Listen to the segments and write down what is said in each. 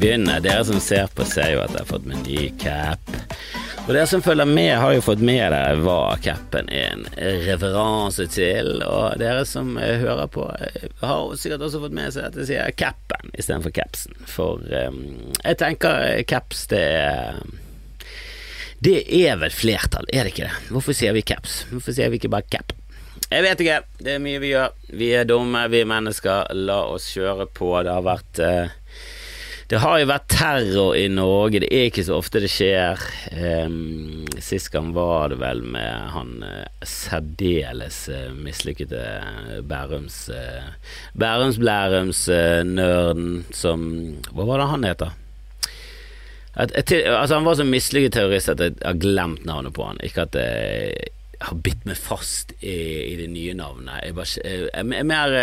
begynne. Dere som ser på, ser jo at jeg har fått meg ny cap. Og dere som følger med, har jo fått med dere hva capen er en referanse til. Og dere som eh, hører på, eh, har sikkert også fått med seg at jeg sier capen istedenfor capsen. For um, jeg tenker caps, det er Det er vel flertall, er det ikke det? Hvorfor sier vi caps? Hvorfor sier vi ikke bare cap? Jeg vet ikke. Det er mye vi gjør. Vi er dumme, vi er mennesker. La oss kjøre på. Det har vært uh, det har jo vært terror i Norge, det er ikke så ofte det skjer. Um, sist gang var det vel med han uh, særdeles uh, mislykkede Bærums uh, Bærums-Blærums-nerden som Hva var det han heter? At, at, altså Han var så mislykket terrorist at jeg har glemt navnet på han. Ikke at jeg har bitt meg fast i, i det nye navnet. Jeg, bare, jeg er mer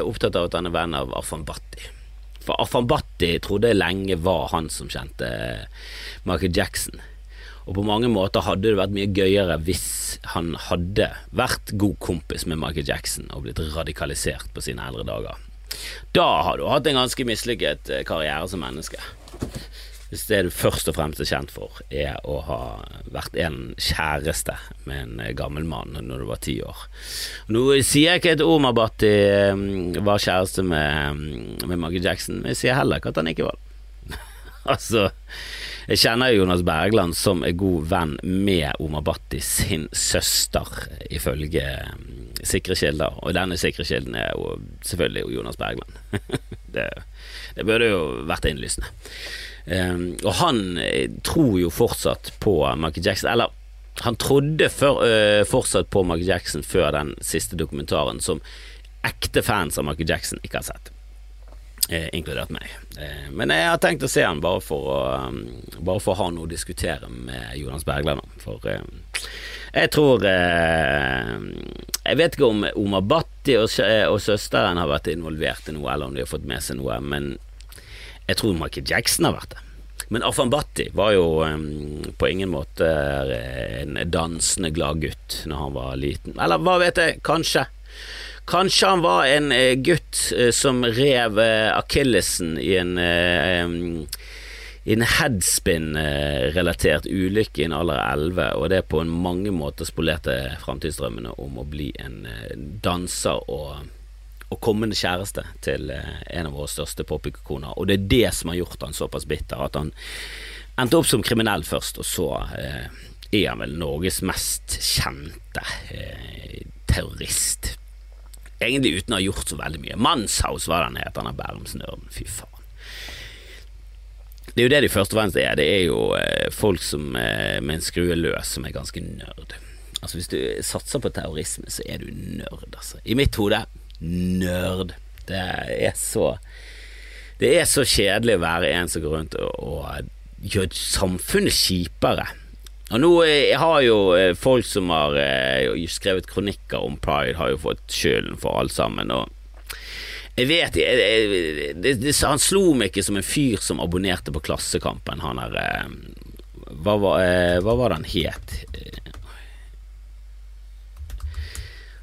opptatt av at han er venn av Afan Bhatti. For Afan Bhatti trodde jeg lenge var han som kjente Michael Jackson. Og på mange måter hadde det vært mye gøyere hvis han hadde vært god kompis med Michael Jackson og blitt radikalisert på sine eldre dager. Da har du hatt en ganske mislykket eh, karriere som menneske. Hvis det du først og fremst er kjent for, er å ha vært en kjæreste med en gammel mann når du var ti år. Nå sier jeg ikke at de eh, var kjæreste med, med Maggie Jackson, men jeg sier heller ikke at han ikke var det. altså, jeg kjenner Jonas Bergland som er god venn med Omar Bhatti sin søster, ifølge mm, sikre kilder. Og denne sikre kilden er jo selvfølgelig Jonas Bergland. det, det burde jo vært innlysende. Um, og han eh, tror jo fortsatt på Michael Jackson, eller han trodde for, uh, fortsatt på Michael Jackson før den siste dokumentaren, som ekte fans av Michael Jackson ikke har sett. Eh, inkludert meg. Eh, men jeg har tenkt å se han bare for å, um, bare for å ha noe å diskutere med Jonas Bergland om. For jeg tror Jeg vet ikke om Omar Bhatti og, og søsteren har vært involvert i noe, eller om de har fått med seg noe, men jeg tror Michael Jackson har vært det. Men Afan Bhatti var jo um, på ingen måte en dansende glad gutt når han var liten. Eller hva vet jeg, kanskje. Kanskje han var en uh, gutt uh, som rev uh, akillesen i en um, i en headspin-relatert ulykke i en alder av 11, og det på mange måter spolerte framtidsdrømmene om å bli en danser og og kommende kjæreste til eh, en av våre største popikoner. Og det er det som har gjort han såpass bitter, at han endte opp som kriminell først, og så eh, er han vel Norges mest kjente eh, terrorist. Egentlig uten å ha gjort så veldig mye. Manshaus var den het, han er Bærumsnerden. Fy faen. Det er jo det de først og fremst er. Det er jo eh, folk som eh, med en skrue løs, som er ganske nerd. Altså Hvis du satser på terrorisme, så er du nerd, altså. I mitt hode nerd. Det er så Det er så kjedelig å være en som går rundt og, og gjør samfunnet kjipere. Og nå jeg har jo eh, folk som har eh, skrevet kronikker om pride, har jo fått skylden for alt sammen. Og jeg vet jeg, jeg, det, det, Han slo meg ikke som en fyr som abonnerte på Klassekampen, han der eh, hva, var, hva var det han het?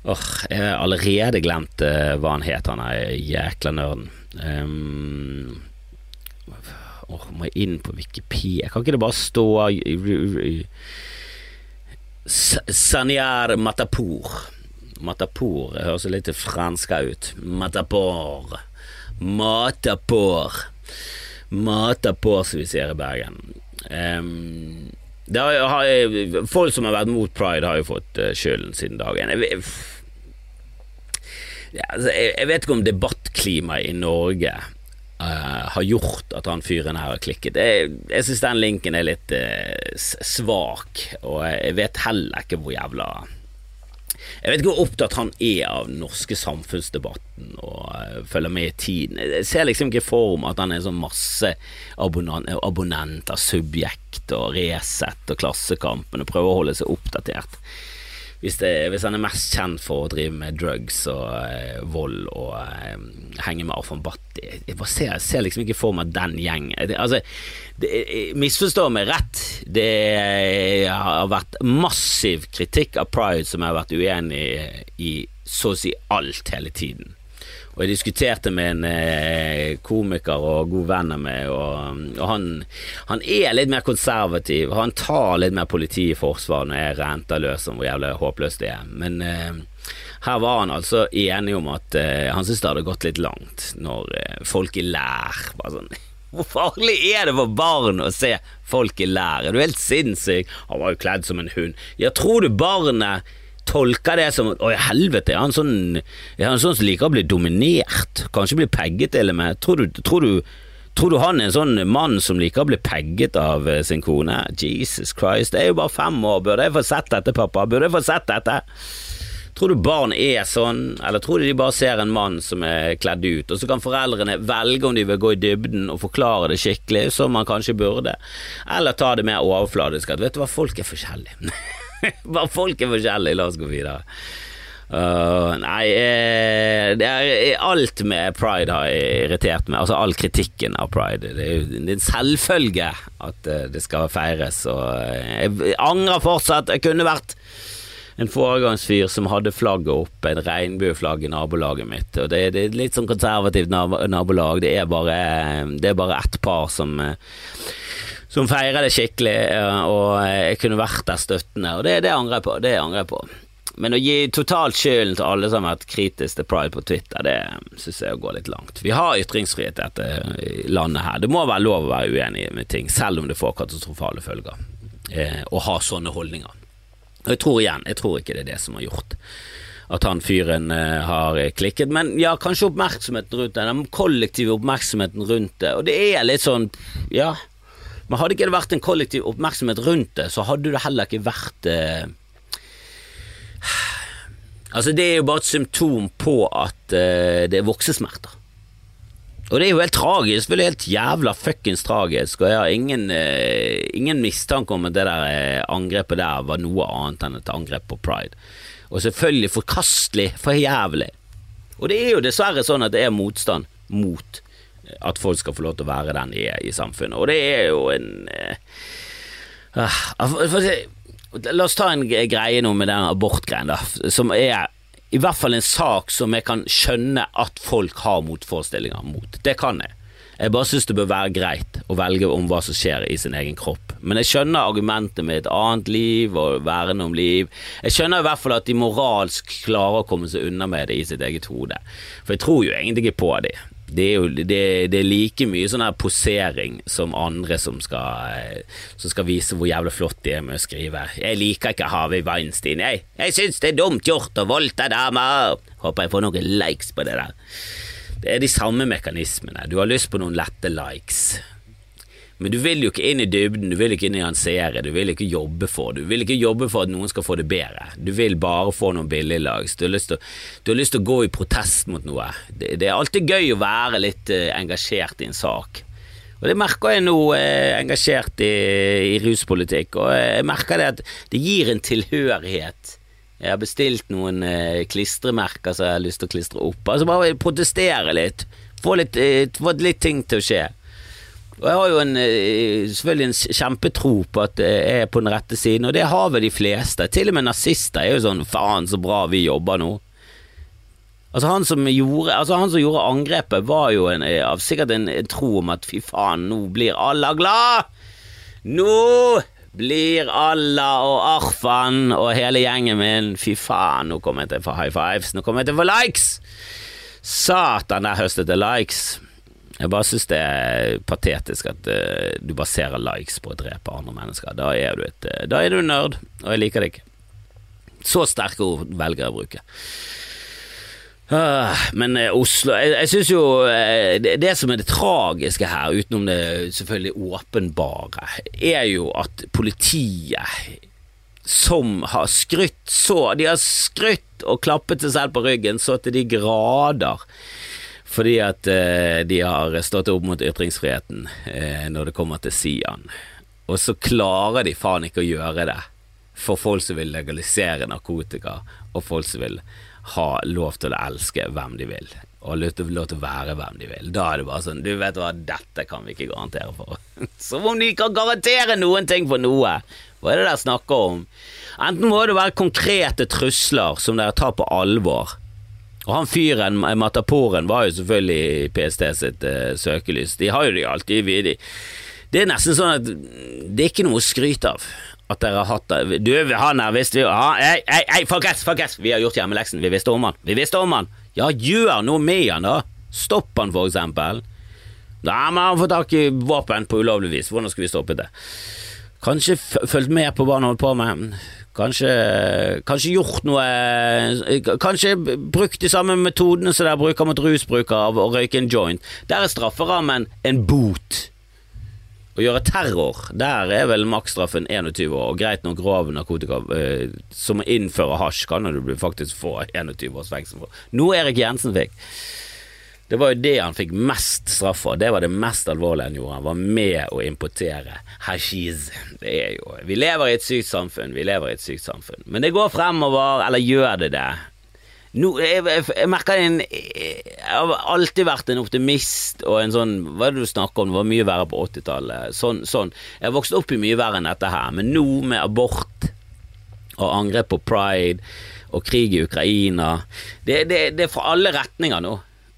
Åh, Jeg har allerede glemt uh, hva han het, han er jækla nerden. Um, åh, må jeg inn på Wikipedia? Kan ikke det bare stå Sanyar Matapour. Matapour høres litt franska ut. Matapour. Matapour. Matapour, som vi sier i Bergen. Um, har, har, folk som har vært mot pride, har jo fått uh, skylden siden dagen. Jeg, altså, jeg, vet ikke om debattklimaet i Norge uh, har gjort at han fyren her har klikket. Jeg, jeg syns den linken er litt uh, svak, og jeg vet heller ikke hvor jævla jeg vet ikke hvor opptatt han er av den norske samfunnsdebatten og uh, følger med i tiden. Jeg ser liksom ikke for meg at han er sånn masse abonnent, av subjekt og Resett og Klassekampen og prøver å holde seg oppdatert hvis, det, hvis, han er mest kjent for å drive med drugs og eh, vold og eh, henge med Arfan Bhatti Jeg bare ser, jeg ser liksom ikke for meg den gjengen. Altså, misforstå meg rett, det har vært massiv kritikk av pride som jeg har vært uenig i så å si alt hele tiden. Og jeg diskuterte med en eh, komiker og god venn av meg, og, og han, han, er litt mer konservativ. Han tar litt mer politi i forsvar når jeg renter løs om hvor jævlig håpløst det er. Men eh, her var han altså enig om at eh, han syntes det hadde gått litt langt når eh, folk i lær bare sånn Hvor farlig er det for barn å se folk i lær? Er du helt sinnssyk? Han var jo kledd som en hund. Ja, tror du barnet tolker det som Å, helvete, er han sånn Er han sånn som liker å bli dominert? Kanskje bli pegget og med? Tror du, tror du Tror du han er en sånn mann som liker å bli pegget av eh, sin kone? Jesus Christ, det er jo bare fem år, burde jeg få sett dette, pappa? Burde jeg få sett dette? Tror du barn er sånn, eller tror du de bare ser en mann som er kledd ut, og så kan foreldrene velge om de vil gå i dybden og forklare det skikkelig, som man kanskje burde, eller ta det mer overfladisk at vet du hva, folk er forskjellige. Bare folk er forskjellige. La oss gå videre. Uh, nei, eh, det er alt med pride har irritert meg. Altså all kritikken av pride. Det er jo en selvfølge at uh, det skal feires. Og uh, jeg angrer fortsatt. Jeg kunne vært en foregangsfyr som hadde flagget opp, en regnbueflagg i nabolaget mitt. Og det, det, er litt sånn konservativt nabolag. Det er bare, det er bare ett par som som feirer det skikkelig, og jeg kunne vært der støttende, og det, det angrer jeg på. Det angrer jeg på. Men å gi totalt skylden til alle som har vært kritiske til pride på Twitter, det syns jeg går litt langt. Vi har ytringsfrihet i dette landet her. Det må være lov å være uenig med ting, selv om det får katastrofale følger, eh, ha sånne holdninger. Og jeg tror igjen, jeg tror ikke det er det som har gjort at han fyren har klikket. Men ja, kanskje oppmerksomheten rundt det, den kollektive oppmerksomheten rundt det. Og det er litt sånn, ja men hadde ikke det vært en kollektiv oppmerksomhet rundt det, så hadde det heller ikke vært eh, Altså, det er jo bare et symptom på at eh, det er voksesmerter. Og det er jo helt tragisk, det er helt jævla fuckings tragisk, og jeg har ingen, eh, ingen mistanke om at det der eh, angrepet der var noe annet enn et angrep på pride. Og selvfølgelig forkastelig, for jævlig. Og det er jo dessverre sånn at det er motstand mot at folk skal få lov til å være den de er i samfunnet. Og det er jo en uh, La oss ta en greie nå med den abortgreien, da, som er i hvert fall en sak som jeg kan skjønne at folk har motforestillinger mot. Det kan jeg. Jeg bare syns det bør være greit å velge om hva som skjer i sin egen kropp. Men jeg skjønner argumentet med et annet liv og verne om liv. Jeg skjønner i hvert fall at de moralsk klarer å komme seg unna med det i sitt eget hode. For jeg tror jo egentlig ikke på dem det er jo det, det er like mye sånn her posering som andre som skal, som skal vise hvor jævlig flott de er med å skrive. 'Jeg liker ikke Harvey Weinstein', jeg. Jeg syns det er dumt gjort å voldta damer. Håper jeg får noen likes på det der. Det er de samme mekanismene. Du har lyst på noen lette likes. Men du vil jo ikke inn i dybden, du vil ikke inn i en serie du vil ikke jobbe for. Du vil ikke jobbe for at noen skal få det bedre. Du vil bare få noen billiglags. Du, har lyst til å gå i protest mot noe. Det, det er alltid gøy å være litt uh, engasjert i en sak. Og Det merker jeg nå, eh, engasjert i, i, ruspolitikk, og jeg merker det at det gir en tilhørighet. Jeg har bestilt noen eh, klistremerker som jeg har lyst til å klistre opp. Altså Bare protestere litt. Få litt, eh, få litt ting til å skje. Og jeg har jo en, eh, selvfølgelig en kjempetro på at jeg er på den rette siden, og det har vel de fleste. Til og med nazister er jo sånn faen så bra vi jobber nå. Altså han som gjorde, altså han som gjorde angrepet, var jo en, eh, av sikkert en, en, tro om at fy faen, nå blir Allah glad! Nå blir Allah og Arfan og hele gjengen min Fy faen, nå kommer jeg til å få high fives, nå kommer jeg til å få likes! Satan, der høstet det likes. Jeg bare syns det er patetisk at uh, du baserer likes på å drepe andre mennesker. Da er du et uh, Da er du nerd, og jeg liker det ikke. Så sterke ord velger jeg å bruke. Uh, men Oslo Jeg, jeg syns jo det, det, som er det tragiske her, utenom det selvfølgelig åpenbare, er jo at politiet som har skrytt så De har skrytt og klappet seg selv på ryggen så til de grader fordi at eh, de har stått opp mot ytringsfriheten eh, når det kommer til Sian. Og så klarer de faen ikke å gjøre det for folk som vil legalisere narkotika, og folk som vil ha lov til å elske hvem de vil, og lov til, lov til å være hvem de vil. Da er det bare sånn Du vet hva, dette kan vi ikke garantere for. Som om de kan garantere noen ting for noe! Hva er det dere snakker om? Enten må det være konkrete trusler som dere tar på alvor Og han fyren, mataporen, var jo selvfølgelig PST sitt uh, søkelys. De har jo de alltid. De, det er nesten sånn at det er ikke noe å skryte av at dere har hatt det. Du, han her visste vi jo Hei, hei, hei, folkens, folkens! Vi har gjort hjemmeleksen. Vi visste om han. Vi visste om han. Ja, gjør noe med han, da. Stopp han, for eksempel. Nei, men han får tak i våpen på ulovlig vis. Hvordan skal vi stoppe det? Kanskje fulgt med på hva han holdt på med. Kanskje, kanskje, gjort noe Kanskje brukt de samme metodene som dere bruker mot rusbrukere av å røyke en joint. Der er strafferammen en bot. Å gjøre terror, der er vel maksstraffen 21 år. Og greit nok grov narkotika eh, som å innføre hasj kan du faktisk få 21 års fengsel for. Noe Erik Jensen fikk. Det var jo det han fikk mest straff for. Det var det mest alvorlige han gjorde. Han var med å importere hashiz. Det er jo Vi lever i et sykt samfunn. Vi lever i et sykt samfunn. Men det går fremover, eller gjør det det? No, jeg, jeg, jeg, merker en Jeg har alltid vært en optimist og en sånn Hva er det du snakker om? Det var mye verre på 80-tallet. Sånn, sånn. Jeg har vokst opp i mye verre enn dette her, men nå med abort og angrep på pride og krig i Ukraina Det, det, det er fra alle retninger nå.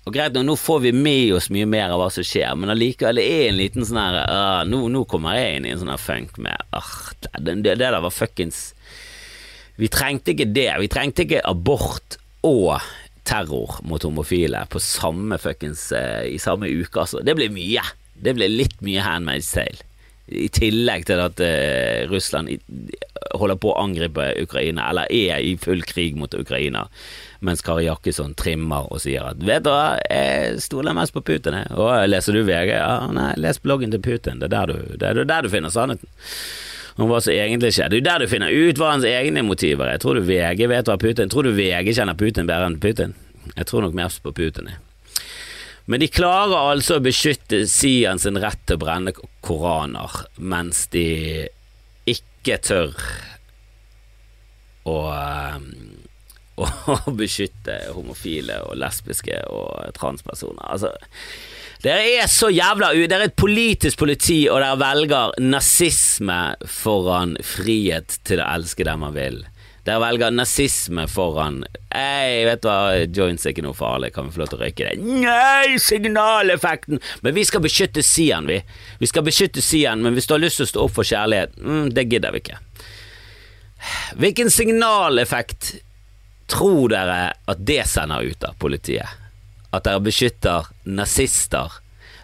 Og greit nå får vi med oss mye mer av hva som skjer, men allikevel det er en liten sånn her uh, nå, nå, kommer jeg inn i en sånn her funk med uh, det, det, der var fuckings Vi trengte ikke det. Vi trengte ikke abort og terror mot homofile på samme fuckings uh, i samme uke, altså. Det ble mye. Det ble litt mye Handmaid's Tale. I tillegg til at uh, Russland holder på å angripe Ukraina, eller er i full krig mot Ukraina mens Kari Jakkesson trimmer og sier at vet du hva, jeg stoler mest på Putin, jeg. Og leser du VG? Ja, nei, les bloggen til Putin, det er der du, det er der du finner sannheten. Hva som egentlig skjer. Det er der du finner ut hva hans egne motiver er. Tror du VG vet hva Putin Tror du VG kjenner Putin bedre enn Putin? Jeg tror nok mest på Putin, jeg. Men de klarer altså å beskytte Sian sin rett til å brenne koraner, mens de ikke tør å å beskytte homofile og lesbiske og transpersoner. Altså, dere er så jævla u... Dere er et politisk politi, og dere velger nazisme foran frihet til å elske dem man vil. Dere velger nazisme foran Ei, vet du hva, joints er ikke noe farlig, kan vi få lov til å røyke det? Nei, signaleffekten! Men vi skal beskytte Sian, vi. Vi skal beskytte Sian, men hvis du har lyst til å stå opp for kjærlighet, mm, det gidder vi ikke. Hvilken signaleffekt Tror dere at det sender ut av politiet? At dere beskytter nazister?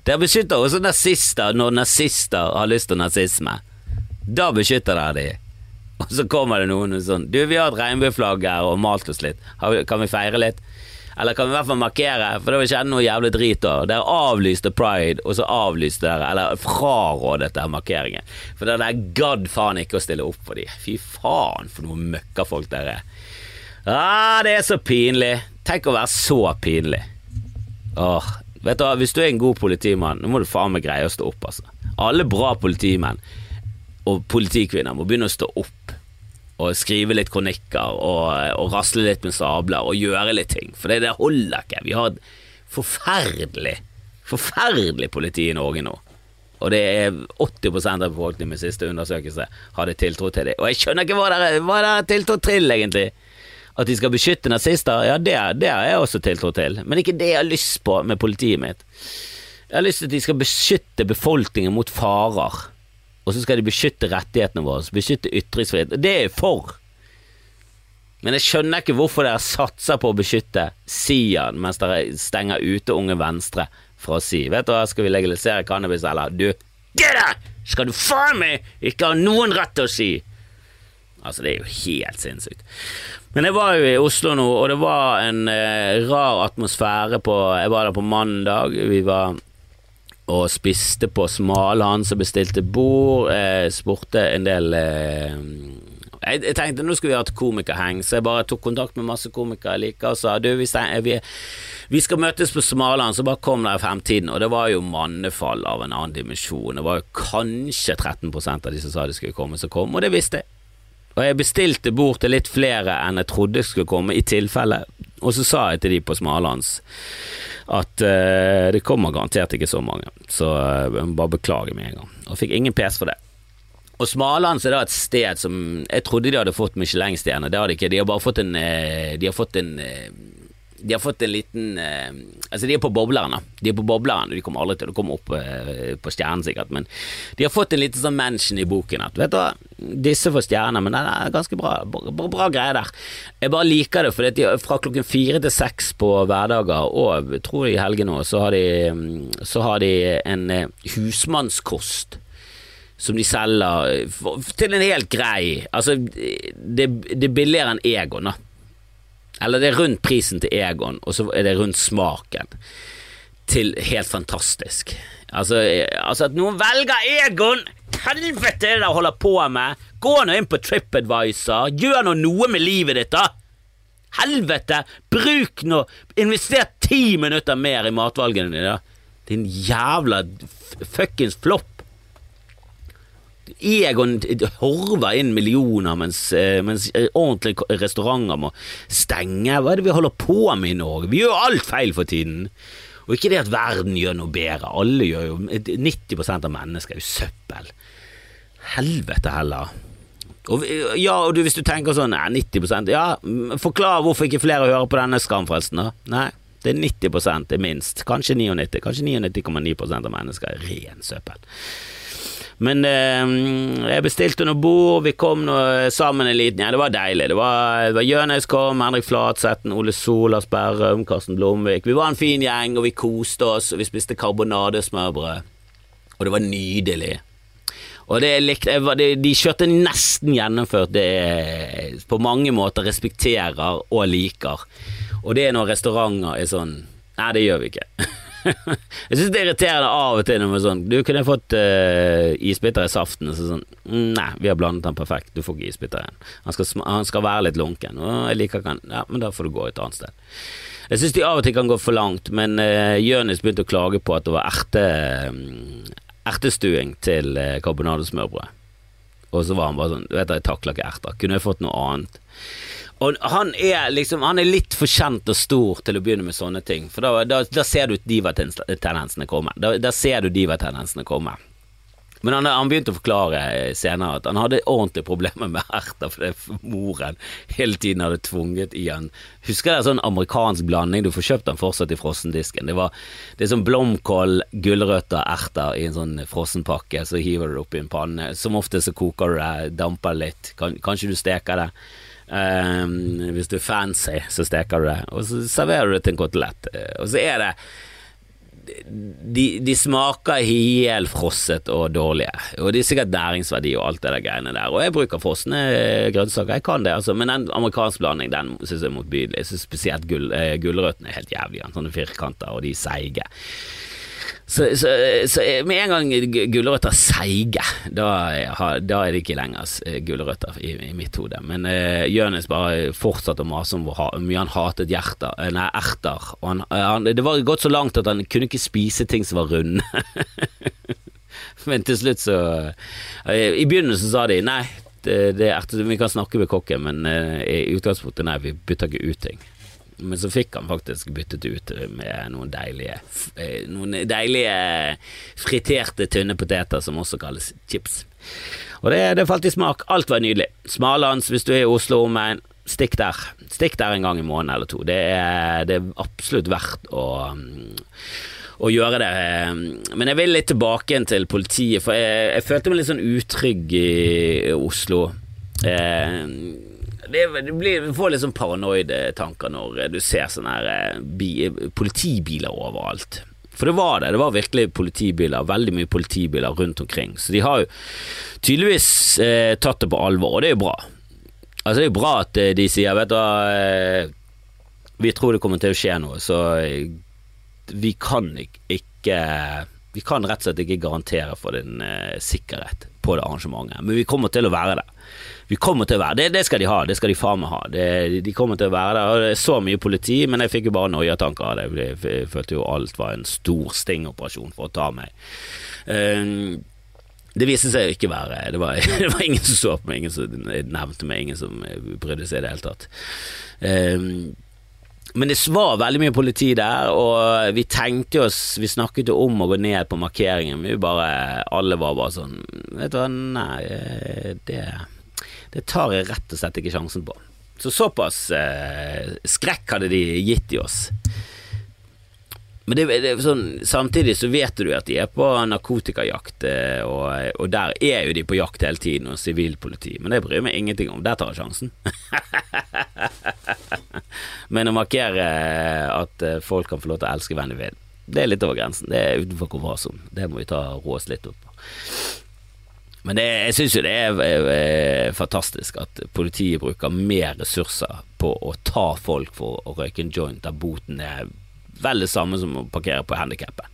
Dere beskytter også nazister når nazister har lyst til nazisme. Da beskytter dere de. Og så kommer det noen og sånn Du, vi har et regnbueflagg her og malt oss litt. Kan vi feire litt? Eller kan vi i hvert fall markere? For det skjedde noe jævlig drit da. Dere avlyste pride, og så avlyste dere, eller frarådet dere markeringen. For det der gadd faen ikke å stille opp for dem. Fy faen for noen møkkafolk dere er. Ah, det er så pinlig. Tenk å være så pinlig. Åh, vet du, hva, Hvis du er en god politimann, nå må du faen meg greie å stå opp, altså. Alle bra politimenn og politikvinner må begynne å stå opp og skrive litt kronikker og, og rasle litt med sabler og gjøre litt ting, for det, det holder ikke. Vi har et forferdelig, forferdelig politi i Norge nå. Og det er 80% av befolkningen med siste undersøkelse hadde tiltro til det. Og jeg skjønner ikke hva dere har tiltro til, egentlig. At de skal beskytte nazister, ja, det, det har jeg også tiltro til, men ikke det jeg har lyst på med politiet mitt. Jeg har lyst til at de skal beskytte befolkningen mot farer, og så skal de beskytte rettighetene våre, beskytte ytringsfrihet. Det er jeg for. Men jeg skjønner ikke hvorfor dere satser på å beskytte Sian mens dere stenger ute Unge Venstre fra å si Vet du hva, skal vi legalisere cannabis, eller? Du, det skal du faen meg ikke ha noen rett til å si! Altså, det er jo helt sinnssykt. Men jeg var jo i Oslo nå, og det var en eh, rar atmosfære på Jeg var der på mandag. Vi var og spiste på Smalhans og bestilte bord. eh, spurte en del eh, jeg, jeg, tenkte nå skulle vi ha et komikerheng, så jeg bare tok kontakt med masse komikere jeg liker og sa du, vi, vi, vi skal møtes på Smaland, så bare kom der i fremtiden. Og det var jo mannefall av en annen dimensjon. Det var jo kanskje 13 av de som sa de skulle komme, som kom, og det visste jeg. Og jeg bestilte bord til litt flere enn jeg trodde skulle komme, i tilfelle. Og så sa jeg til de på Smalands at uh, det kommer garantert ikke så mange, så uh, bare beklager med en gang. Og fikk ingen pes for det. Og Smalands er da et sted som Jeg trodde de hadde fått Michelin-stjerne, det har de ikke. De har bare fått en uh, De har fått en de har fått en liten eh, Altså, de er på bobleren, da. De er på bobleren, de kommer aldri til å komme opp eh, på stjernen, sikkert, men de har fått en liten sånn mention i boken at vet du hva, disse får stjerner, men det er ganske bra, bra, bra greie der. Jeg bare liker det, for de, fra klokken fire til seks på hverdager, og tror jeg i helgene òg, så, har de- så har de en eh, husmannskost som de selger til en helt grei Altså, det, det er billigere enn Egon, da. Eller det er rundt prisen til Egon, og så er det rundt smaken. Til helt fantastisk. Altså, eh, altså at noen velger Egon! Helvete er det de holder på med! Gå nå inn på TripAdvisor, gjør nå noe med livet ditt, da! Helvete! Bruk nå Invester ti minutter mer i matvalgene dine, da! Din jævla fuckings flopp! Egon horver inn millioner mens, eh, mens ordentlige restauranter må stenge. Hva er det vi holder på med i Norge? Vi gjør alt feil for tiden. Og ikke det at verden gjør noe bedre. Alle gjør jo 90% av mennesker er jo søppel. Helvete heller. Og, ja, og du, hvis du tenker sånn nei, 90% Ja, forklar hvorfor ikke flere hører på denne skamfrelsen, da. Nei, det er 90 det er minst. Kanskje 99. Kanskje 99,9% av mennesker er ren søppel. Men eh, jeg bestilte noe bord, vi kom nå sammen en liten Ja, det var deilig. Det var, det var Jønes kom, Henrik Flatsetten, Ole Solas, Berrum, Karsten Blomvik. Vi var en fin gjeng, og vi koste oss, og vi spiste karbonadesmørbrød. Og det var nydelig. Og det likte, jeg det, de kjørte nesten gjennomført det jeg på mange måter respekterer og liker. Og det er når restauranter er sånn Nei, det gjør vi ikke. jeg syns det er irriterende av og til når man sånn Du kunne fått uh, isbiter i saften. Og så sånn «Mm, Nei, vi har blandet den perfekt. Du får ikke isbiter igjen. Han skal, han skal være litt lunken. Og jeg liker ikke han. Ja, men da får du gå et annet sted. Jeg syns de av og til kan gå for langt, men uh, Jonis begynte å klage på at det var erte, um, ertestuing til uh, karbonadesmørbrød. Og så var han bare sånn Du vet, jeg takler ikke erter. Kunne jeg fått noe annet? Og han er liksom Han er litt for kjent og stor til å begynne med sånne ting, for da, da, da ser du diva-tendensene komme. Da, da ser du diva-tendensene komme. Men han, han begynte å forklare senere at han hadde ordentlige problemer med erter fordi moren hele tiden hadde tvunget i han Husker dere sånn amerikansk blanding? Du får kjøpt den fortsatt i frossendisken. Det, var, det er sånn blomkål, gulrøtter, erter i en sånn frossenpakke, så hiver du det oppi en panne. Som ofte så koker du det, damper litt, kan, kanskje du steker det. Ehm, hvis du er fancy, så steker du det, og så serverer du det til en kotelett. Eh, Og så er det de, de smaker helt frosset og dårlige, og det er sikkert næringsverdi og alt det der greiene der. Og jeg bruker frosne grønnsaker, jeg kan det, altså, men den amerikansk blanding den syns jeg er motbydelig. Jeg synes spesielt gul, eh, gulrøttene er helt jævlige, sånne firkanter, og de er seige. Så, så, så med en gang gulrøtter seiger, seige, da, da er det ikke lenger eh, gulrøtter i, i mitt hode. Men uh, Jonis bare fortsatte å mase om hvor mye han hatet hjerter, eh, nei, erter. Han, eh, han, det var gått så langt at han kunne ikke spise ting som var runde. men til slutt så eh, I begynnelsen sa de nei, det, det er vi kan snakke med kokken, men eh, i utgangspunktet nei, vi bytter ikke ut ting. Men så fikk han faktisk byttet ut med noen deilige eh, Noen deilige friterte tynne poteter som også kalles chips. Og det, det falt i smak. Alt var nydelig. Smalhans, hvis du er i Oslo omegn, stikk der. Stikk der en gang i måneden eller to. Det er, det er absolutt verdt å å gjøre det. Men jeg vil litt tilbake til politiet, for jeg, jeg følte meg litt sånn utrygg i Oslo. Eh, du får litt sånn paranoide tanker når du ser sånne her eh, bi, politibiler overalt. For det var det, det var virkelig politibiler, veldig mye politibiler rundt omkring. Så de har jo tydeligvis eh, tatt det på alvor, og det er jo bra. Altså Det er jo bra at eh, de sier Vet du hva, eh, vi tror det kommer til å skje noe, så eh, vi kan ik- ikke Vi kan rett og slett ikke garantere for din eh, sikkerhet på det arrangementet, men vi kommer til å være der. Vi kommer til å være det, det skal de ha, det skal de faen meg ha. Det, de kommer til å være der. Og det er så mye politi, men jeg fikk jo bare noiatanker av det. Jeg, følte jo alt var en stor stingoperasjon for å ta meg. Eh, det viste seg å ikke være det var, det var ingen som så på meg, ingen som nevnte meg, ingen som brydde seg i det hele tatt. Eh, men det var veldig mye politi der, og vi tenkte oss Vi snakket jo om å gå ned på markeringen, men vi bare Alle var bare sånn Vet du hva, nei, det Det tar jeg rett og slett ikke sjansen på. Så såpass eh, skrekk hadde de gitt i oss. Men det, det, sånn, samtidig så vet du at de er på narkotikajakt, eh, og, og, der er jo de på jakt hele tiden, og sivilpoliti. Men det bryr meg ingenting om. Der tar jeg sjansen. Men å markere at eh, folk kan få lov til å elske hvem de vil, det er litt over grensen. Det er utenfor komfortsonen. Det må vi ta rå oss litt opp på. Men det, jeg syns jo det er, er, er, fantastisk at politiet bruker mer ressurser på å ta folk for å røyke en joint, der boten er vel det samme som å parkere på handikappen.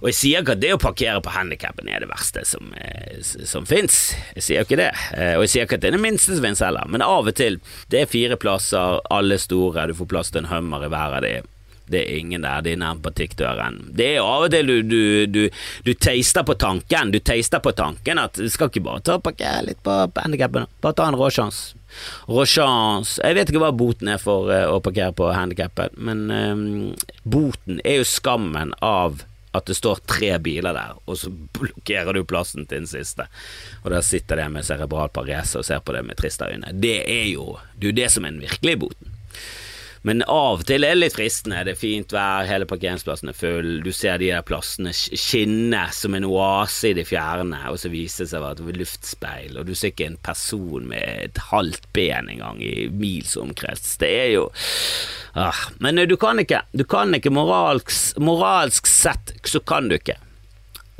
Og jeg sier ikke at det å parkere på handikappen er det verste som, eh, som fins, jeg sier ikke det. Eh, og jeg sier ikke at det er det minste som fins heller, men av og til, det er fire plasser, alle store, du får plass til en hummer i hver av de. Det er ingen der, de er nærme butikkdøren. Det er av og til du, du, du, du taster på tanken, du taster på tanken at du skal ikke bare ta og parkere litt på handikappen, bare ta en råsjanse. Råsjanse Jeg vet ikke hva boten er for uh, å parkere på handikappet, men um, boten er jo skammen av at det står tre biler der, og så blokkerer du plassen til den siste. Og der sitter det med cerebral parese og ser på det med triste øyne. Det er jo det, er jo det som er den virkelige boten. Men av og til er det litt fristende. Det er fint vær, hele parkeringsplassen er full, du ser de der plassene skinne som en oase i det fjerne, og så viser det seg at det er luftspeil, og du ser ikke en person med et halvt ben engang i mils omkrets. Det er jo ah. Men du kan ikke. Du kan ikke moralsk, moralsk sett, så kan du ikke.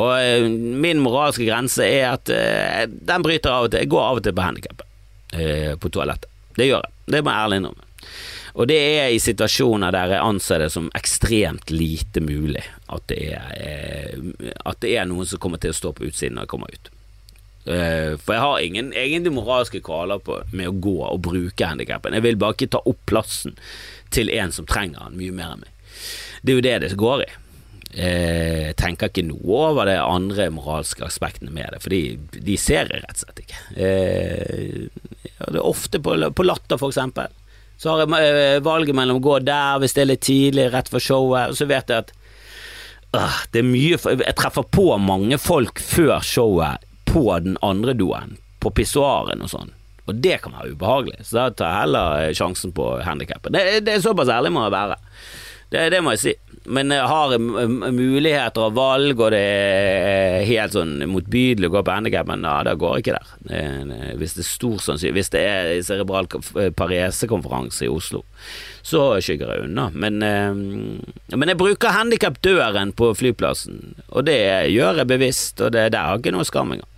Og uh, min moralske grense er at uh, den bryter av og til. Jeg går av og til på handikappet uh, på toalettet. Det gjør jeg. Det må jeg ærlig innrømme. Og det er i situasjoner der jeg anser det som ekstremt lite mulig at det er, eh, at det er noen som kommer til å stå på utsiden når jeg kommer ut. Eh, for jeg har ingen egentlig moralske kvaler på, med å gå og bruke handikappen. Jeg vil bare ikke ta opp plassen til en som trenger den mye mer enn meg. Det er jo det det går i. Eh, jeg tenker ikke noe over det andre moralske aspektene med det, for de, ser jeg rett og slett ikke. Det er ofte på, på latter, for eksempel. Så har jeg eh, valget mellom å gå der hvis det er litt tidlig, rett for showet, og så vet jeg at øh, det er mye Jeg treffer på mange folk før showet på den andre doen, på pissoaren og sånn. Og det kan være ubehagelig, så da tar jeg heller sjansen på handikappen. Det, det, er såpass ærlig må jeg være. Det, det må jeg si men jeg har muligheter og valg, og det er helt sånn motbydelig å gå på handikappen, ja, det går ikke der. Hvis det er stor sannsynlig Hvis det er cerebral paresekonferanse i Oslo, så skygger jeg unna. Men, eh, men jeg bruker handikapdøren på flyplassen, og det gjør jeg bevisst, og det, der har ikke noe skam engang.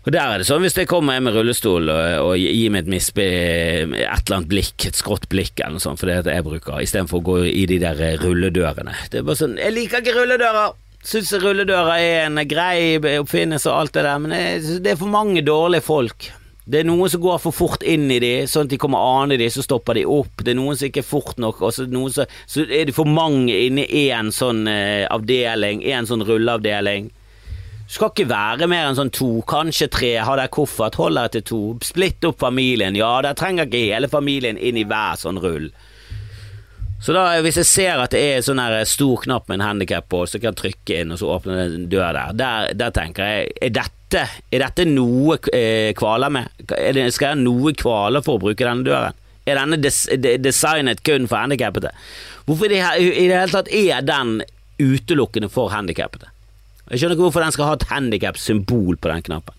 Og der er det sånn, hvis jeg kommer med rullestol og, og gir meg et mispe, et eller annet blikk, et skrått blikk eller noe sånt, for det er det jeg bruker, istedenfor å gå i de der rulledørene. Det er bare sånn, jeg liker ikke rulledører! Syns rulledører er en grei oppfinnelse og alt det der, men det er for mange dårlige folk. Det er noen som går for fort inn i de, sånn at de kommer an i de, så stopper de opp. Det er noen som ikke er fort nok, og så, så, så er det for mange inni én sånn eh, avdeling, én sånn rulleavdeling. Skal ikke være mer enn sånn to, kanskje tre, ha deg koffert, hold deg til to, splitt opp familien, ja, der trenger ikke hele familien inn i hver sånn rull. Så da, hvis jeg ser at det er sånn her stor knapp med en handikap på, så kan jeg trykke inn, og så åpner det en dør der. der. Der, tenker jeg, er dette, er dette noe eh, kvaler med? Det, skal jeg ha noe kvaler for å bruke denne døren? Er denne des, de, designet kun for handikappede? Hvorfor i det, det hele tatt er den utelukkende for handikappede? Jeg skjønner ikke hvorfor den skal ha et handikap-symbol på den knappen.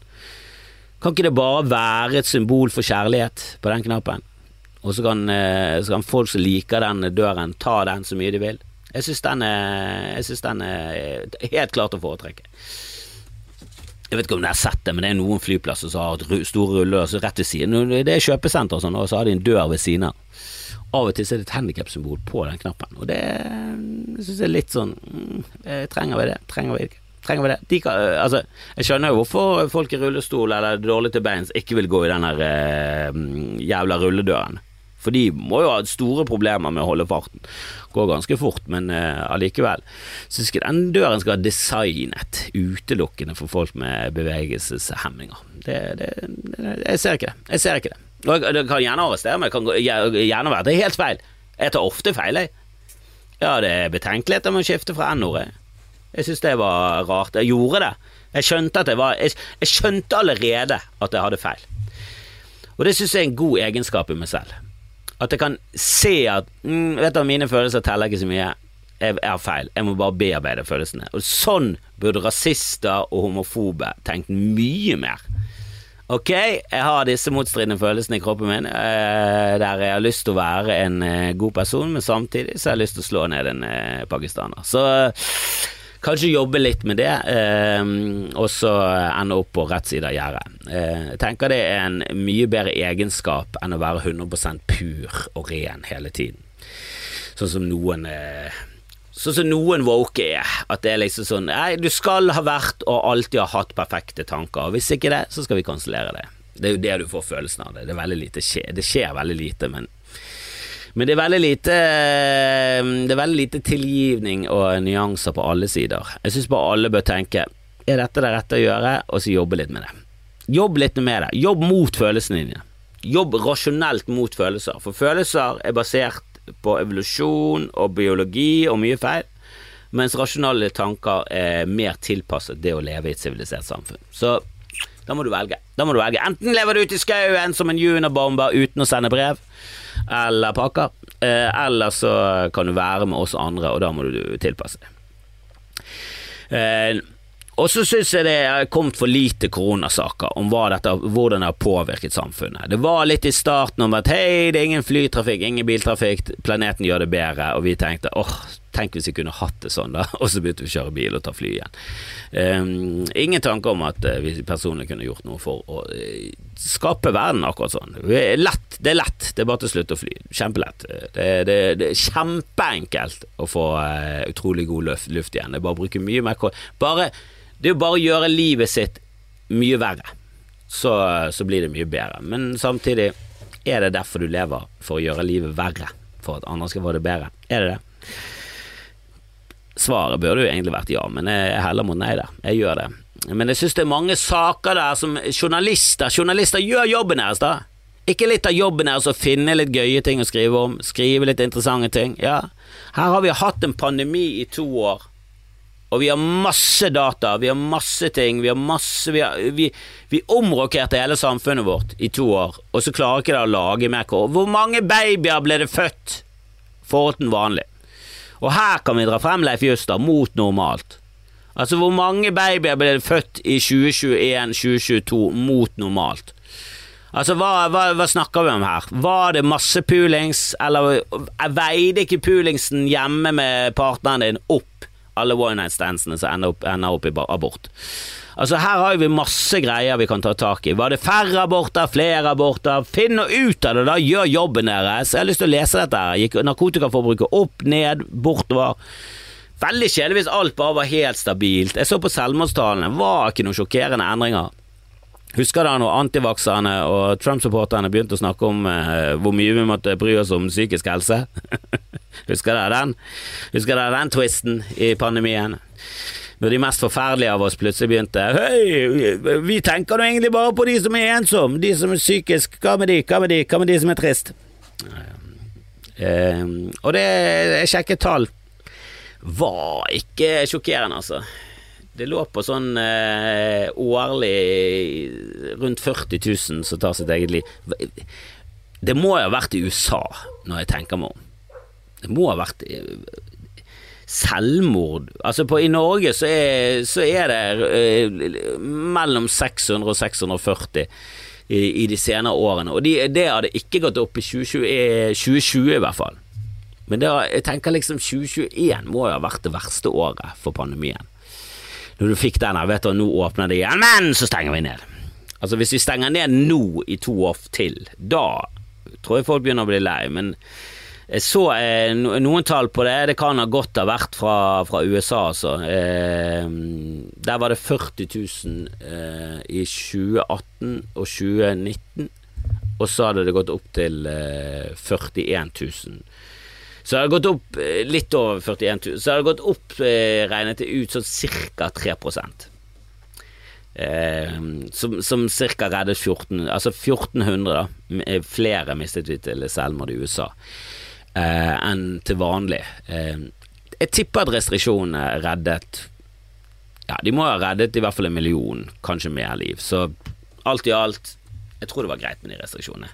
Kan ikke det bare være et symbol for kjærlighet på den knappen? Og så kan, eh, så kan folk som liker den døren, ta den så mye de vil. Jeg syns den, den, er helt klart å foretrekke. Jeg vet ikke om dere har sett det, men det er noen flyplasser som har store ruller rett ved siden. Det er kjøpesenter og sånn, og så har de en dør ved siden av. Av og til er det et handikapsymbol på den knappen, og det syns jeg er litt sånn mm, Trenger vi det? Trenger vi det ikke? Trenger vi det? De kan, øh, altså, jeg skjønner jo hvorfor folk i rullestol eller dårlig til beins ikke vil gå i den der eh, jævla rulledøren. For de må jo ha store problemer med å holde farten. Går ganske fort, men uh, allikevel. Så skal den døren skal være designet utelukkende for folk med bevegelseshemninger. Det, det, det, jeg ser ikke det. Jeg ser ikke det. Og det kan gjerne arrestere meg, det kan gjerne være det er helt feil. Jeg tar ofte feil, jeg. Ja, det er betenkeligheter med å skifte fra n-ordet. Jeg syns det var rart. Jeg gjorde det. Jeg skjønte jeg var Jeg, jeg skjønte allerede at jeg hadde feil. Og det syns jeg er en god egenskap i meg selv. At jeg kan se at mm, Vet du, mine følelser teller ikke så mye. Jeg har feil. Jeg må bare bearbeide følelsene. Og sånn burde rasister og homofobe tenkt mye mer. Ok, jeg har disse motstridende følelsene i kroppen min, eh, der jeg har lyst til å være en eh, god person, men samtidig så har jeg lyst til å slå ned en eh, pakistaner. Så kanskje jobbe litt med det, eh, og så ende opp på rett side av gjerdet. Eh, jeg tenker det er en mye bedre egenskap enn å være 100 pur og ren hele tiden. Sånn som noen eh, Sånn som noen woke er. At det er liksom sånn Nei, du skal ha vært og alltid ha hatt perfekte tanker. Og hvis ikke det, så skal vi kansellere det. Det er jo det du får følelsen av det. Det, lite det skjer veldig lite, men men det er veldig lite Det er veldig lite tilgivning og nyanser på alle sider. Jeg syns bare alle bør tenke Er dette det rette å gjøre? Og så jobbe litt med det. Jobb litt med det. Jobb mot følelsene dine. Jobb rasjonelt mot følelser. For følelser er basert på evolusjon og biologi og mye feil, mens rasjonale tanker er mer tilpasset det å leve i et sivilisert samfunn. Så da må du velge. Da må du velge. Enten lever du ute i skauen som en junibomber uten å sende brev eller pakker, eh, eller så kan du være med oss andre, og da må du tilpasse deg. Eh, og så syns jeg det er kommet for lite koronasaker om dette, hvordan det har påvirket samfunnet. Det var litt i starten om at hei, det er ingen flytrafikk, ingen biltrafikk, planeten gjør det bedre, og vi tenkte åh, tenk hvis vi kunne hatt det sånn, da, og så begynte vi å kjøre bil og ta fly igjen. Um, ingen tanke om at uh, vi personlig kunne gjort noe for å uh, skape verden akkurat sånn. Lett, det er lett, det er bare til slutt å fly. Kjempelett. Det, det, det er kjempeenkelt å få uh, utrolig god luft, luft, igjen. Det er bare å bruke mye mer kål. det er jo bare å gjøre livet sitt mye verre, så, så blir det mye bedre. Men samtidig, er det derfor du lever? For å gjøre livet verre? For at andre skal få det bedre? Er det det? Svaret burde jo egentlig vært ja, men jeg heller mot nei der. Jeg gjør det. Men jeg synes det er mange saker der som journalister Journalister gjør jobben deres, da. Ikke litt av jobben deres å finne litt gøye ting å skrive om, skrive litt interessante ting. Ja, her har vi hatt en pandemi i to år og vi har masse data, vi har masse ting, vi har masse Vi, har, vi, vi omrokerte hele samfunnet vårt i to år, og så klarer ikke det å lage mer kår. Hvor mange babyer ble det født foruten vanlig? Og her kan vi dra frem Leif Juster mot normalt. Altså, hvor mange babyer ble født i 2021-2022 mot normalt? Altså, hva, hva, hva, snakker vi om her? Var det masse pulings, eller veide ikke pulingsen hjemme med partneren din opp alle one night standsene som ender opp, ender opp i abort. Altså Her har vi masse greier vi kan ta tak i. Var det færre aborter, flere aborter? Finn ut av det, da! Gjør jobben deres! Jeg har lyst til å lese dette. her Gikk narkotikaforbruket opp, ned, bortover? Veldig kjedelig hvis alt bare var helt stabilt. Jeg så på selvmordstallene, var ikke noen sjokkerende endringer. Husker da når antivakserne og Trump-supporterne begynte å snakke om eh, hvor mye vi måtte bry oss om psykisk helse? Husker dere den? Husker dere den twisten i pandemien? Når de mest forferdelige av oss plutselig begynte Hei, vi tenker nå egentlig bare på de som er ensomme, de som er psykisk, hva med de, hva med de, hva med de som er trist? Eh, og det er sjekket tall, var ikke sjokkerende, altså. Det lå på sånn eh, årlig rundt 40 000 som tar sitt eget liv. Det må jo ha vært i USA, når jeg tenker meg om. Det må ha vært eh, selvmord Altså, på, i Norge så er, så er det eh, mellom 600 og 640 i, i de senere årene, og de, det hadde ikke gått opp i 2020, 2020 i hvert fall. Men det, jeg tenker liksom 2021 må jo ha vært det verste året for pandemien. Når du fikk den her, vet du, nå åpner det igjen, men så stenger vi ned. Altså Hvis vi stenger ned nå i to år til, da tror jeg folk begynner å bli lei. Men jeg så eh, noen tall på det. Det kan ha godt ha vært fra, fra USA, altså. Eh, der var det 40 000 eh, i 2018 og 2019. Og så hadde det gått opp til 41 eh, 000. Så det hadde gått opp eh, litt over 41 000. Så det hadde gått opp, eh, regnet det ut, sånn ca. 3 Eh, som, som ca. reddet 14 Altså 1400, da. Flere mistet vi til selvmord i USA eh, enn til vanlig. Eh, jeg tipper at restriksjonene reddet Ja, de må ha reddet i hvert fall en million, kanskje mer liv. Så alt i alt Jeg tror det var greit med de restriksjonene.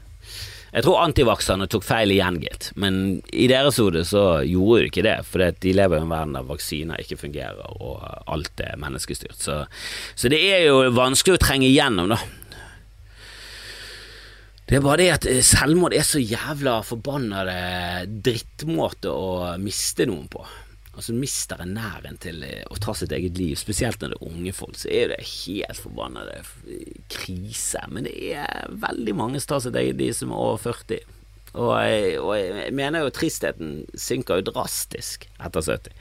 Jeg tror antivakserne tok feil igjen, gitt. Men i deres hode så gjorde de ikke det, for de lever i en verden der vaksiner ikke fungerer og alt er menneskestyrt. Så, så det er jo vanskelig å trenge igjennom, da. Det er bare det at selvmord er så jævla forbannede drittmåte å miste noen på altså mister en næren til eh, å ta sitt eget liv, spesielt når det er unge folk, så er det helt forbannede krise. Men det er veldig mange som tar sitt eget liv som er over 40. Og jeg, og jeg mener jo tristheten synker jo drastisk etter 70.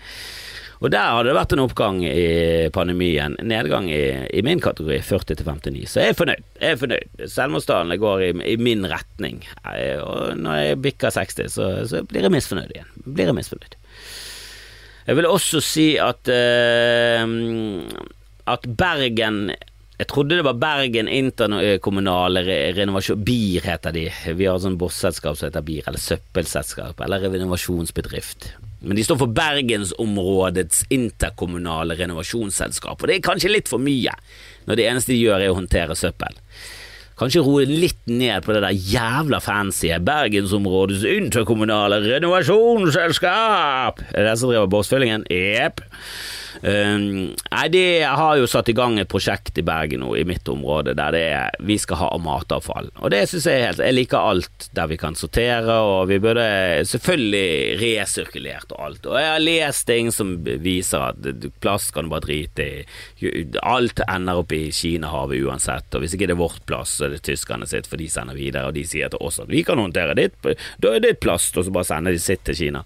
Og der har det vært en oppgang i pandemien, nedgang i, i min kategori, 40 til 59. Så jeg er fornøyd. Jeg er fornøyd. Selvmordstallene går i, i, min retning. Og når jeg bikker 60, så, så blir jeg misfornøyd igjen. Blir jeg misfornøyd. Jeg vil også si at uh, At Bergen jeg trodde det var Bergen interkommunale renovasjon BIR heter de. Vi har sånn bosselskap som heter BIR, eller søppelselskap, eller renovasjonsbedrift. Men de står for Bergensområdets interkommunale renovasjonsselskap, og det er kanskje litt for mye, når det eneste de gjør er å håndtere søppel. Kanskje roe litt ned på det der jævla fancy Bergensområdets interkommunale renovasjonsselskap. Er det den som driver bossfyllingen? Jepp. Um, nei, de har jo satt i gang et prosjekt i Bergen nå, i mitt område, der det er vi skal ha matavfall. Og det syns jeg helt Jeg liker alt der vi kan sortere, og vi burde selvfølgelig resirkulert og alt. Og jeg har lest ting som viser at plast kan du bare drite i. Alt ender opp i Kinahavet uansett, og hvis ikke det er vårt plast, så er det tyskerne sitt, for de sender videre, og de sier til oss at vi kan håndtere ditt, da er det plast, og så bare sender de sitt til Kina.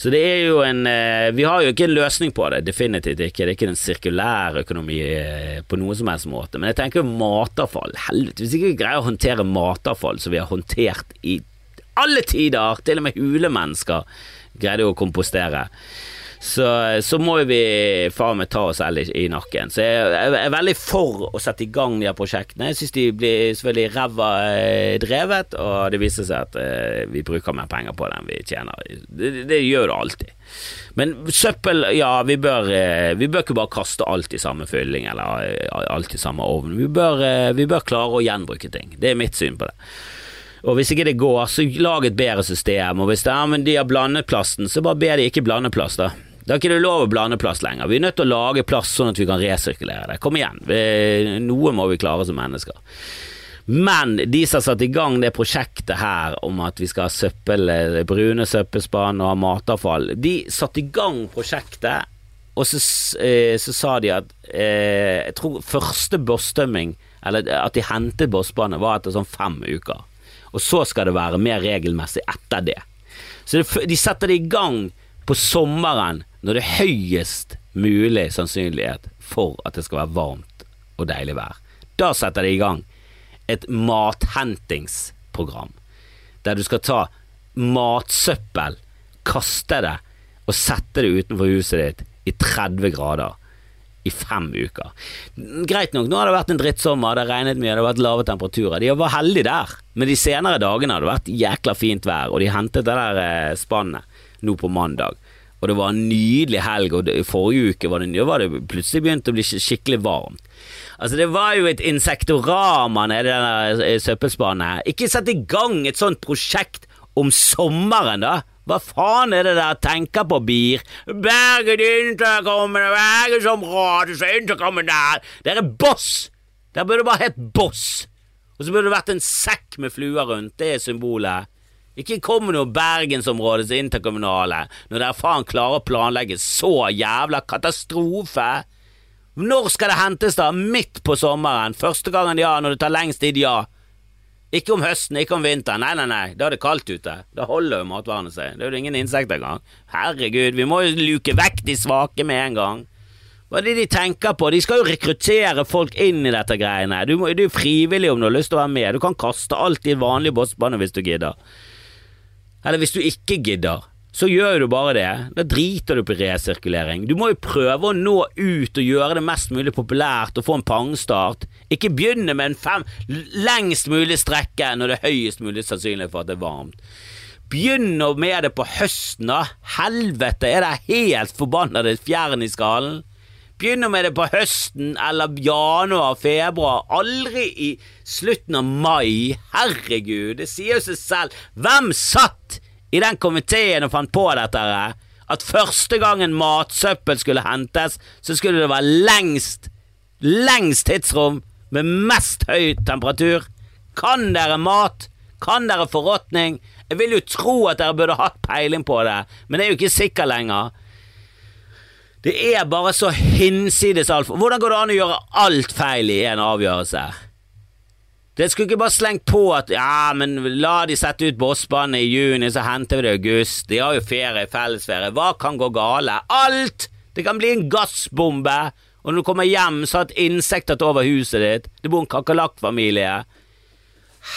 Så det er jo en eh, Vi har jo ikke en løsning på det, definitivt definitivt ikke. Det er ikke en sirkulær økonomi eh, på noen som helst måte. Men jeg tenker matavfall. Helvete, hvis ikke greier å håndtere matavfall som vi har håndtert i alle tider, til og med hulemennesker greide å kompostere så, så må vi faen meg ta oss selv i, i, nakken. Så jeg, jeg, er veldig for å sette i gang de her prosjektene. Jeg syns de blir selvfølgelig ræva eh, drevet, og det viser seg at eh, vi bruker mer penger på det enn vi tjener. Det, det gjør det alltid. Men søppel, ja, vi bør, eh, vi bør ikke bare kaste alt i samme fylling eller eh, alt i samme ovn. Vi bør, eh, vi bør klare å gjenbruke ting. Det er mitt syn på det. Og hvis ikke det går, så lag et bedre system. Og hvis det er, men de har blandet plasten, så bare be de ikke blande plast, da. Da er ikke det lov å blande plast lenger. Vi er nødt til å lage plast sånn at vi kan resirkulere det. Kom igjen, noe må vi klare som mennesker. Men de som har satt i gang det prosjektet her om at vi skal ha søppel, brune søppelspann og ha matavfall, de satte i gang prosjektet, og så, eh, så sa de at eh, Jeg tror første båsstømming, eller at de hentet bosspannet, var etter sånn fem uker. Og så skal det være mer regelmessig etter det. Så de setter det i gang på sommeren når det er høyest mulig sannsynlighet for at det skal være varmt og deilig vær. Da setter de i gang et mathentingsprogram, der du skal ta matsøppel, kaste det og sette det utenfor huset ditt i 30 grader i fem uker. Greit nok, nå har det vært en drittsommer, det har regnet mye, det har vært lave temperaturer. De var heldige der, men de senere dagene har det vært jækla fint vær, og de hentet det der eh, spannet nå på mandag. Og det var en nydelig helg, og i forrige uke var det, var det plutselig begynt å bli skikkelig varmt. Altså, det var jo et insektorama nede i denne søppelspannet. Ikke sett i gang et sånt prosjekt om sommeren, da! Hva faen er det dere tenker på, BIR? Bergen interkommende, Bergensområdets interkommende Dere er boss! Dere burde bare hett Boss. Og så burde det vært en sekk med fluer rundt, det er symbolet. Ikke kom med noe Bergensområdets interkommunale når dere faen klarer å planlegge så jævla katastrofe. Når skal det hentes, da? Midt på sommeren? Første gangen, ja. Når det tar lengst tid, ja. Ikke om høsten, ikke om vinteren. Nei, nei, nei. Da er det kaldt ute. Da holder jo matvarene seg. Det er jo ingen insekter engang. Herregud, vi må jo luke vekk de svake med en gang. Hva er det de tenker på? De skal jo rekruttere folk inn i dette greiene. Du, må, du er frivillig om du har lyst til å være med. Du kan kaste alt i vanlig bossbane hvis du gidder. Eller hvis du ikke gidder, så gjør du bare det. Da driter du på resirkulering. Du må jo prøve å nå ut og gjøre det mest mulig populært og få en pangstart. Ikke begynne med en fem lengst mulig strekke når det er høyest mulig sannsynlighet for at det er varmt. Begynn med det på høsten, da. Helvete, er det helt forbanna fjern i skallen? Begynner med det på høsten eller januar, februar. Aldri i slutten av mai. Herregud, det sier seg selv. Hvem satt i den komiteen og fant på dette? At første gangen matsøppel skulle hentes, så skulle det være lengst, lengst tidsrom med mest høy temperatur. Kan dere mat? Kan dere forråtning? Jeg vil jo tro at dere burde hatt peiling på det, men det er jo ikke sikkert lenger. Det er bare så hinsides altfor Hvordan går det an å gjøre alt feil i en avgjørelse? Det skulle ikke bare slengt på at ja, men la de sette ut bossbanen i juni, så henter vi det i august. De har jo ferie, fellesferie. Hva kan gå gale? Alt! Det kan bli en gassbombe, og når du kommer hjem, så har et insekt tatt over huset ditt. Det bor en kakerlakkfamilie.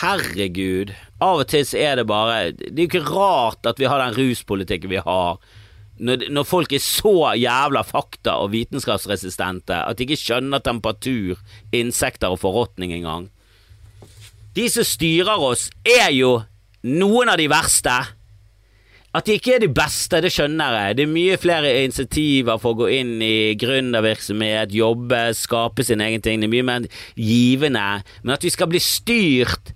Herregud. Av og til er det bare Det er jo ikke rart at vi har den ruspolitikken vi har. Når, når folk er så jævla fakta- og vitenskapsresistente at de ikke skjønner temperatur, insekter og forråtning engang. De som styrer oss, er jo noen av de verste. At de ikke er de beste, det skjønner jeg. Det er mye flere initiativer for å gå inn i gründervirksomhet, jobbe, skape sin egen ting. Det er mye mer givende. Men at vi skal bli styrt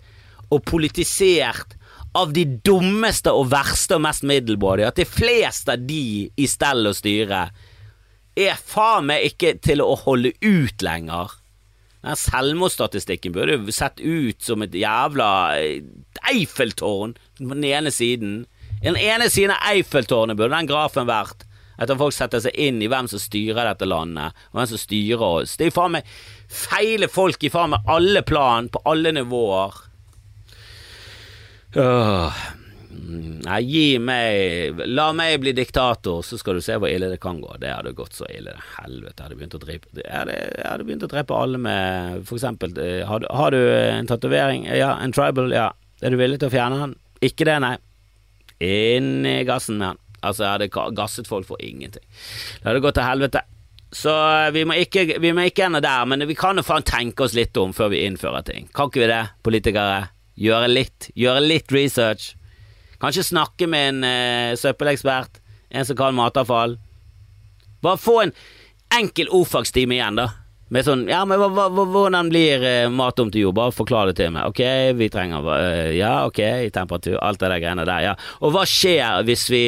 og politisert av de dummeste og verste og mest middelmådige, at de fleste av de i stell og styre, er faen meg ikke til å holde ut lenger. Den selvmordsstatistikken burde jo sett ut som et jævla Eiffeltårn på den ene siden. I den ene siden av Eiffeltårnet burde den grafen vært etter folk setter seg inn i hvem som styrer dette landet, og hvem som styrer oss. Det er faen meg feile folk i faen meg alle plan, på alle nivåer. Nei, gi meg La meg bli diktator, så skal du se hvor ille det kan gå. Det hadde gått så ille. Helvete, jeg hadde begynt å drepe Jeg hadde, jeg hadde begynt å drepe alle med For eksempel, har, har du en tatovering? Ja, en tribal? Ja. Er du villig til å fjerne den? Ikke det, nei. Inn i gassen med den. Altså, jeg hadde gasset folk for ingenting. Det hadde gått til helvete. Så vi må ikke, vi må ikke ende der, men vi kan jo faen tenke oss litt om før vi innfører ting. Kan ikke vi det, politikere? Gjøre litt, gjøre litt research. Kanskje snakke med en eh, søppelekspert, en som kan matavfall. Bare få en enkel ordfagstime igjen, da. Med sånn Ja, men hva, hva, hvordan blir eh, mat om til jord? Bare forklar det til meg. Ok, vi trenger uh, Ja, ok, temperatur, alt det der greiene der, ja. Og hva skjer hvis vi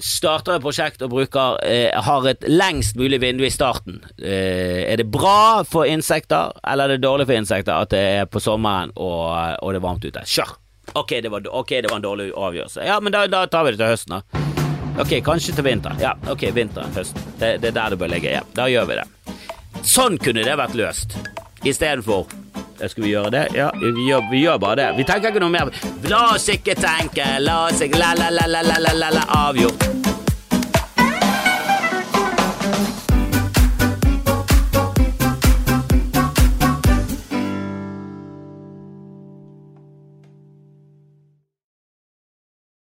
starter et prosjekt og bruker eh, har et lengst mulig vindu i starten. Eh, er det bra for insekter, eller er det dårlig for insekter at det er på sommeren og, og det er varmt ute? Kjør! Ok, okay, det var en dårlig avgjørelse. Ja, men da, da, tar vi det til høsten, da. Ok, kanskje til vinteren. Ja, ok, vinteren, høsten. Det, det er der det bør ligge. Ja, da gjør vi det. Sånn kunne det vært løst. Istedenfor skal vi gjøre det? Ja, vi gjør, vi gjør bare det. Vi tenker ikke noe mer. La oss ikke tenke, la oss ikke la-la-la-la-la-la-la avgjort.